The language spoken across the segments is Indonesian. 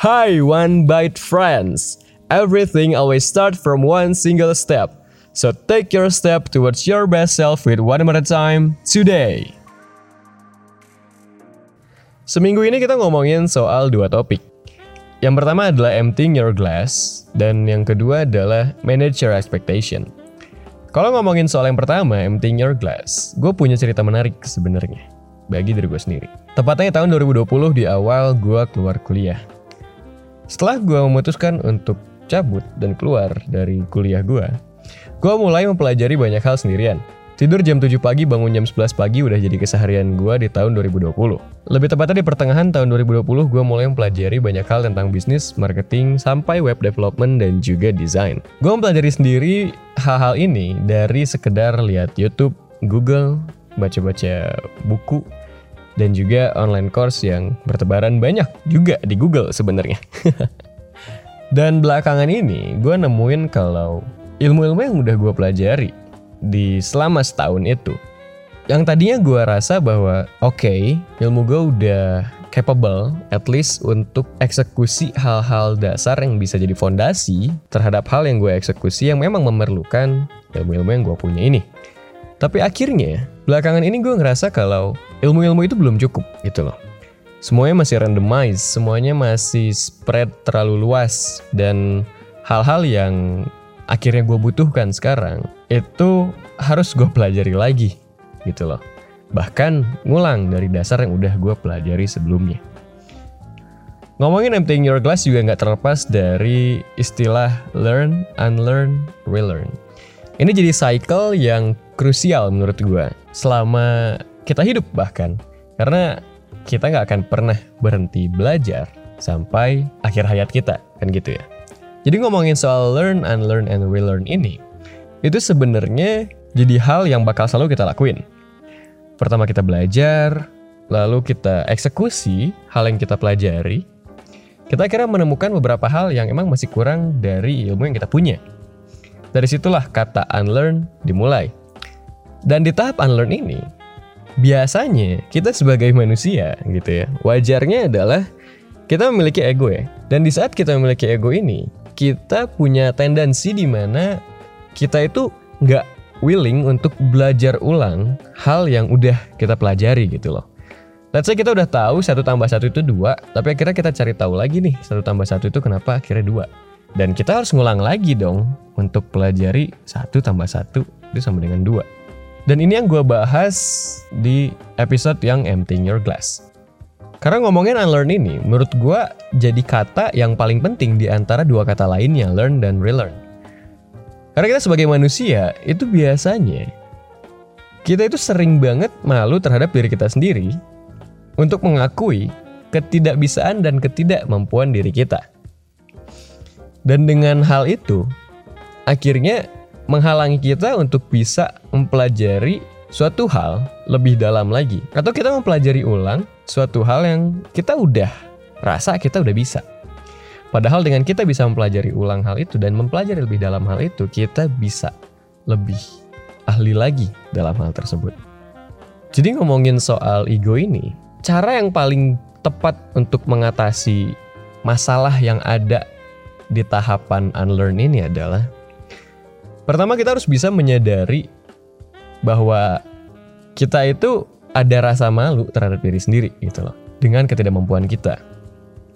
Hi, One Bite friends! Everything always starts from one single step. So take your step towards your best self with one more time today. Seminggu ini kita ngomongin soal dua topik. Yang pertama adalah emptying your glass, dan yang kedua adalah manage your expectation. Kalau ngomongin soal yang pertama, emptying your glass, gue punya cerita menarik sebenarnya bagi diri gue sendiri. Tepatnya tahun 2020 di awal gue keluar kuliah. Setelah gue memutuskan untuk cabut dan keluar dari kuliah gue, gue mulai mempelajari banyak hal sendirian. Tidur jam 7 pagi, bangun jam 11 pagi udah jadi keseharian gue di tahun 2020. Lebih tepatnya di pertengahan tahun 2020, gue mulai mempelajari banyak hal tentang bisnis, marketing, sampai web development, dan juga desain. Gue mempelajari sendiri hal-hal ini dari sekedar lihat YouTube, Google, baca-baca buku, dan juga online course yang bertebaran banyak juga di Google sebenarnya. dan belakangan ini gue nemuin kalau ilmu-ilmu yang udah gue pelajari di selama setahun itu, yang tadinya gue rasa bahwa oke okay, ilmu gue udah capable at least untuk eksekusi hal-hal dasar yang bisa jadi fondasi terhadap hal yang gue eksekusi yang memang memerlukan ilmu-ilmu yang gue punya ini. Tapi akhirnya, belakangan ini gue ngerasa kalau ilmu-ilmu itu belum cukup gitu loh. Semuanya masih randomized, semuanya masih spread terlalu luas, dan hal-hal yang akhirnya gue butuhkan sekarang, itu harus gue pelajari lagi gitu loh. Bahkan ngulang dari dasar yang udah gue pelajari sebelumnya. Ngomongin emptying your glass juga nggak terlepas dari istilah learn, unlearn, relearn. Ini jadi cycle yang krusial menurut gue selama kita hidup bahkan. Karena kita nggak akan pernah berhenti belajar sampai akhir hayat kita, kan gitu ya. Jadi ngomongin soal learn, unlearn, and relearn ini, itu sebenarnya jadi hal yang bakal selalu kita lakuin. Pertama kita belajar, lalu kita eksekusi hal yang kita pelajari. Kita kira menemukan beberapa hal yang emang masih kurang dari ilmu yang kita punya. Dari situlah kata unlearn dimulai. Dan di tahap unlearn ini, biasanya kita sebagai manusia gitu ya, wajarnya adalah kita memiliki ego ya. Dan di saat kita memiliki ego ini, kita punya tendensi di mana kita itu nggak willing untuk belajar ulang hal yang udah kita pelajari gitu loh. Let's say kita udah tahu satu tambah satu itu dua, tapi akhirnya kita cari tahu lagi nih satu tambah satu itu kenapa akhirnya dua. Dan kita harus ngulang lagi dong untuk pelajari satu tambah satu itu sama dengan dua. Dan ini yang gue bahas di episode yang Emptying Your Glass. Karena ngomongin unlearn ini, menurut gue jadi kata yang paling penting di antara dua kata lainnya, learn dan relearn. Karena kita sebagai manusia, itu biasanya kita itu sering banget malu terhadap diri kita sendiri untuk mengakui ketidakbisaan dan ketidakmampuan diri kita. Dan dengan hal itu, akhirnya menghalangi kita untuk bisa mempelajari suatu hal lebih dalam lagi. Atau kita mempelajari ulang suatu hal yang kita udah rasa kita udah bisa. Padahal dengan kita bisa mempelajari ulang hal itu dan mempelajari lebih dalam hal itu, kita bisa lebih ahli lagi dalam hal tersebut. Jadi ngomongin soal ego ini, cara yang paling tepat untuk mengatasi masalah yang ada di tahapan unlearn ini adalah pertama kita harus bisa menyadari bahwa kita itu ada rasa malu terhadap diri sendiri gitu loh dengan ketidakmampuan kita.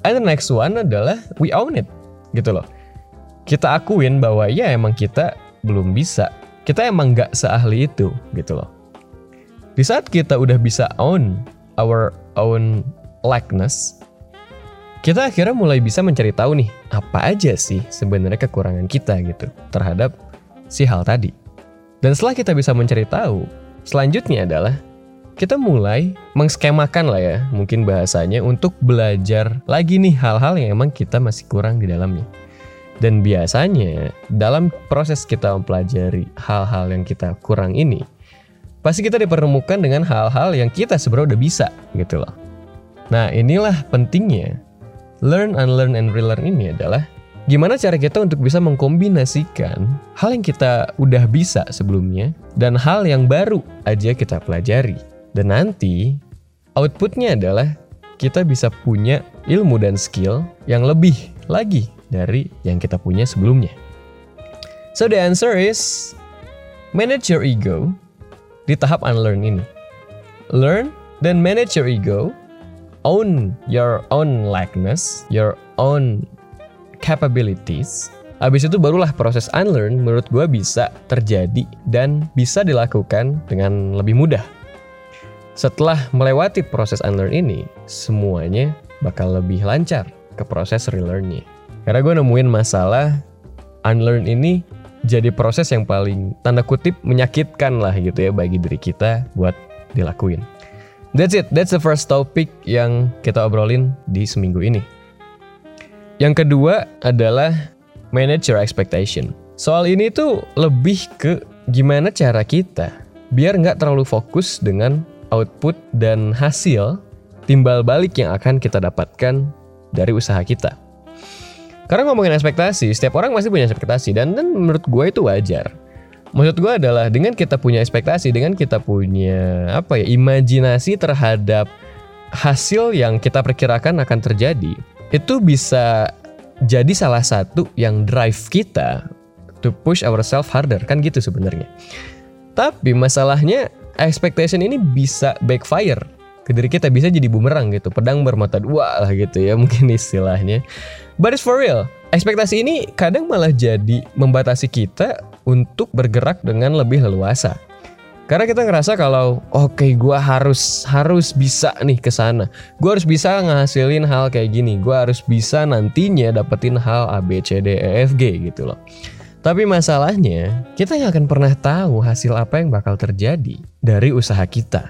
And the next one adalah we own it gitu loh. Kita akuin bahwa ya emang kita belum bisa. Kita emang nggak seahli itu gitu loh. Di saat kita udah bisa own our own likeness, kita akhirnya mulai bisa mencari tahu nih apa aja sih sebenarnya kekurangan kita gitu terhadap si hal tadi. Dan setelah kita bisa mencari tahu, selanjutnya adalah kita mulai mengskemakan lah ya mungkin bahasanya untuk belajar lagi nih hal-hal yang emang kita masih kurang di dalamnya. Dan biasanya dalam proses kita mempelajari hal-hal yang kita kurang ini, pasti kita dipertemukan dengan hal-hal yang kita sebenarnya udah bisa gitu loh. Nah inilah pentingnya learn, unlearn, and relearn ini adalah gimana cara kita untuk bisa mengkombinasikan hal yang kita udah bisa sebelumnya dan hal yang baru aja kita pelajari. Dan nanti outputnya adalah kita bisa punya ilmu dan skill yang lebih lagi dari yang kita punya sebelumnya. So the answer is manage your ego di tahap unlearn ini. Learn then manage your ego, own your own likeness, your own capabilities. Habis itu barulah proses unlearn menurut gue bisa terjadi dan bisa dilakukan dengan lebih mudah. Setelah melewati proses unlearn ini, semuanya bakal lebih lancar ke proses relearn-nya. Karena gue nemuin masalah unlearn ini jadi proses yang paling tanda kutip menyakitkan lah gitu ya bagi diri kita buat dilakuin. That's it, that's the first topic yang kita obrolin di seminggu ini. Yang kedua adalah manage your expectation. Soal ini tuh lebih ke gimana cara kita biar nggak terlalu fokus dengan output dan hasil timbal balik yang akan kita dapatkan dari usaha kita. Karena ngomongin ekspektasi, setiap orang pasti punya ekspektasi dan, dan menurut gue itu wajar. Maksud gue adalah dengan kita punya ekspektasi, dengan kita punya apa ya imajinasi terhadap hasil yang kita perkirakan akan terjadi, itu bisa jadi salah satu yang drive kita to push ourselves harder kan gitu sebenarnya. Tapi masalahnya expectation ini bisa backfire ke diri kita bisa jadi bumerang gitu, pedang bermata dua lah gitu ya mungkin istilahnya. But it's for real. Ekspektasi ini kadang malah jadi membatasi kita untuk bergerak dengan lebih leluasa. Karena kita ngerasa kalau oke okay, gue harus harus bisa nih ke sana. Gue harus bisa ngasilin hal kayak gini. Gue harus bisa nantinya dapetin hal A B C D E F G gitu loh. Tapi masalahnya, kita nggak akan pernah tahu hasil apa yang bakal terjadi dari usaha kita.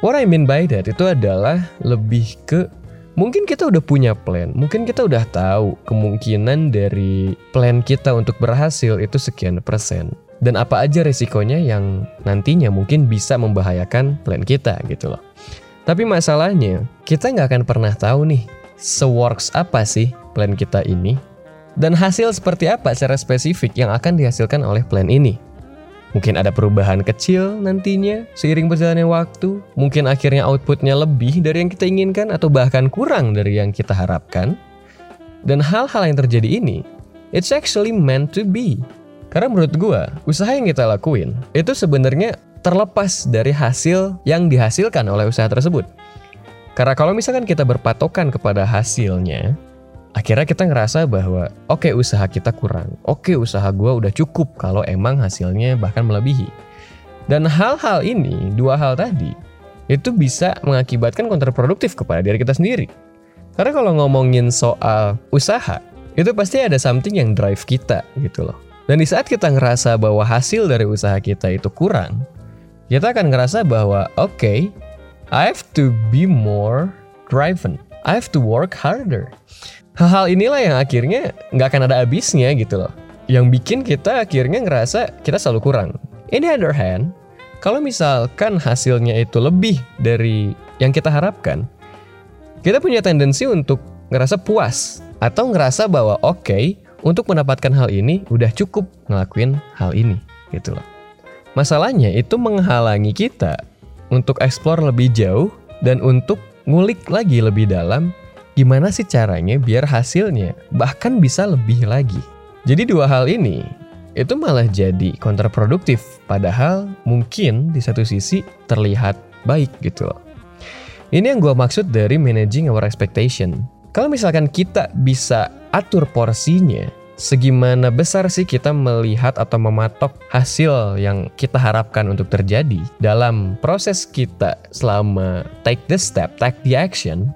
What I mean by that itu adalah lebih ke mungkin kita udah punya plan, mungkin kita udah tahu kemungkinan dari plan kita untuk berhasil itu sekian persen dan apa aja resikonya yang nantinya mungkin bisa membahayakan plan kita gitu loh. Tapi masalahnya, kita nggak akan pernah tahu nih, se-works apa sih plan kita ini, dan hasil seperti apa secara spesifik yang akan dihasilkan oleh plan ini. Mungkin ada perubahan kecil nantinya seiring berjalannya waktu, mungkin akhirnya outputnya lebih dari yang kita inginkan atau bahkan kurang dari yang kita harapkan. Dan hal-hal yang terjadi ini, it's actually meant to be. Karena menurut gue, usaha yang kita lakuin itu sebenarnya terlepas dari hasil yang dihasilkan oleh usaha tersebut. Karena kalau misalkan kita berpatokan kepada hasilnya, akhirnya kita ngerasa bahwa oke okay, usaha kita kurang, oke okay, usaha gue udah cukup kalau emang hasilnya bahkan melebihi. Dan hal-hal ini, dua hal tadi, itu bisa mengakibatkan kontraproduktif kepada diri kita sendiri. Karena kalau ngomongin soal usaha, itu pasti ada something yang drive kita gitu loh. Dan di saat kita ngerasa bahwa hasil dari usaha kita itu kurang, kita akan ngerasa bahwa oke, okay, I have to be more driven. I have to work harder. Hal-hal inilah yang akhirnya nggak akan ada habisnya gitu loh. Yang bikin kita akhirnya ngerasa kita selalu kurang. In the other hand, kalau misalkan hasilnya itu lebih dari yang kita harapkan, kita punya tendensi untuk ngerasa puas atau ngerasa bahwa oke, okay, untuk mendapatkan hal ini udah cukup ngelakuin hal ini gitu loh. Masalahnya itu menghalangi kita untuk explore lebih jauh dan untuk ngulik lagi lebih dalam gimana sih caranya biar hasilnya bahkan bisa lebih lagi. Jadi dua hal ini itu malah jadi kontraproduktif padahal mungkin di satu sisi terlihat baik gitu loh. Ini yang gue maksud dari managing our expectation. Kalau misalkan kita bisa atur porsinya, segimana besar sih kita melihat atau mematok hasil yang kita harapkan untuk terjadi dalam proses kita selama take the step, take the action,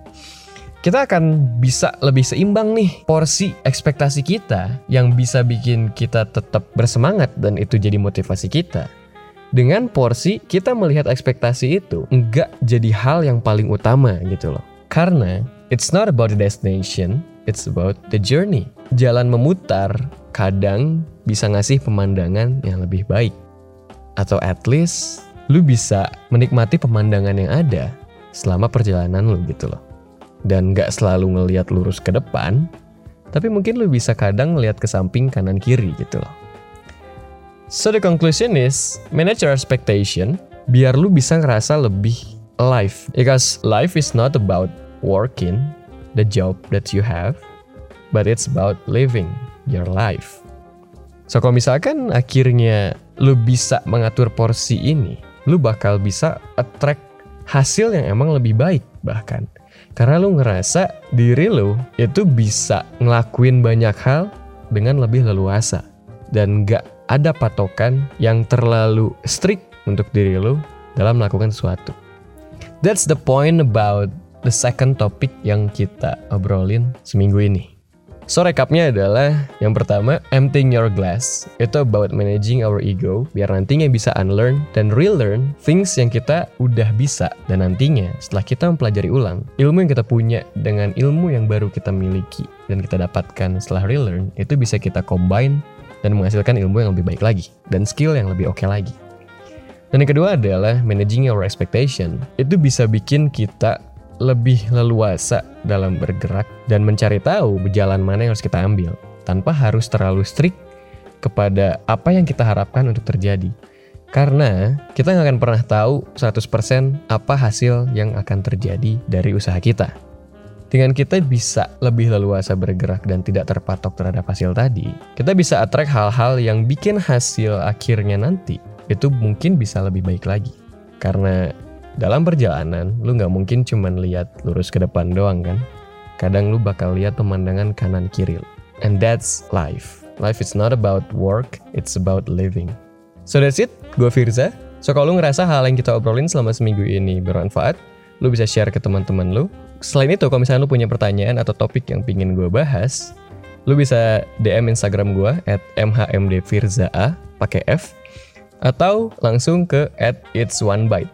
kita akan bisa lebih seimbang nih porsi ekspektasi kita yang bisa bikin kita tetap bersemangat dan itu jadi motivasi kita. Dengan porsi kita melihat ekspektasi itu enggak jadi hal yang paling utama gitu loh. Karena It's not about the destination, it's about the journey. Jalan memutar kadang bisa ngasih pemandangan yang lebih baik. Atau at least lu bisa menikmati pemandangan yang ada selama perjalanan lu gitu loh. Dan gak selalu ngeliat lurus ke depan, tapi mungkin lu bisa kadang ngeliat ke samping kanan kiri gitu loh. So the conclusion is, manage your expectation biar lu bisa ngerasa lebih alive. Because life is not about working the job that you have, but it's about living your life. So kalau misalkan akhirnya lu bisa mengatur porsi ini, lu bakal bisa attract hasil yang emang lebih baik bahkan. Karena lu ngerasa diri lu itu bisa ngelakuin banyak hal dengan lebih leluasa. Dan gak ada patokan yang terlalu strict untuk diri lu dalam melakukan sesuatu. That's the point about the second topic yang kita obrolin seminggu ini. So recapnya adalah yang pertama, emptying your glass. Itu about managing our ego biar nantinya bisa unlearn dan relearn things yang kita udah bisa dan nantinya setelah kita mempelajari ulang, ilmu yang kita punya dengan ilmu yang baru kita miliki dan kita dapatkan setelah relearn itu bisa kita combine dan menghasilkan ilmu yang lebih baik lagi dan skill yang lebih oke okay lagi. Dan yang kedua adalah managing our expectation. Itu bisa bikin kita lebih leluasa dalam bergerak dan mencari tahu jalan mana yang harus kita ambil tanpa harus terlalu strict kepada apa yang kita harapkan untuk terjadi. Karena kita nggak akan pernah tahu 100% apa hasil yang akan terjadi dari usaha kita. Dengan kita bisa lebih leluasa bergerak dan tidak terpatok terhadap hasil tadi, kita bisa attract hal-hal yang bikin hasil akhirnya nanti itu mungkin bisa lebih baik lagi. Karena dalam perjalanan, lu nggak mungkin cuman lihat lurus ke depan doang kan? Kadang lu bakal lihat pemandangan kanan kiri. And that's life. Life is not about work, it's about living. So that's it, gue Firza. So kalau lu ngerasa hal yang kita obrolin selama seminggu ini bermanfaat, lu bisa share ke teman-teman lu. Selain itu, kalau misalnya lu punya pertanyaan atau topik yang pingin gue bahas, lu bisa DM Instagram gue at mhmdfirzaa pakai F atau langsung ke at it's one bite.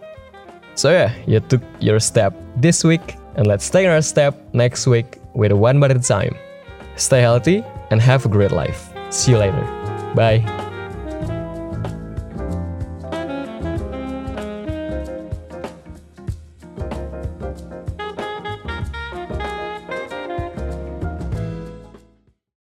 So yeah, you took your step this week, and let's take our step next week with one a time. Stay healthy and have a great life. See you later. Bye.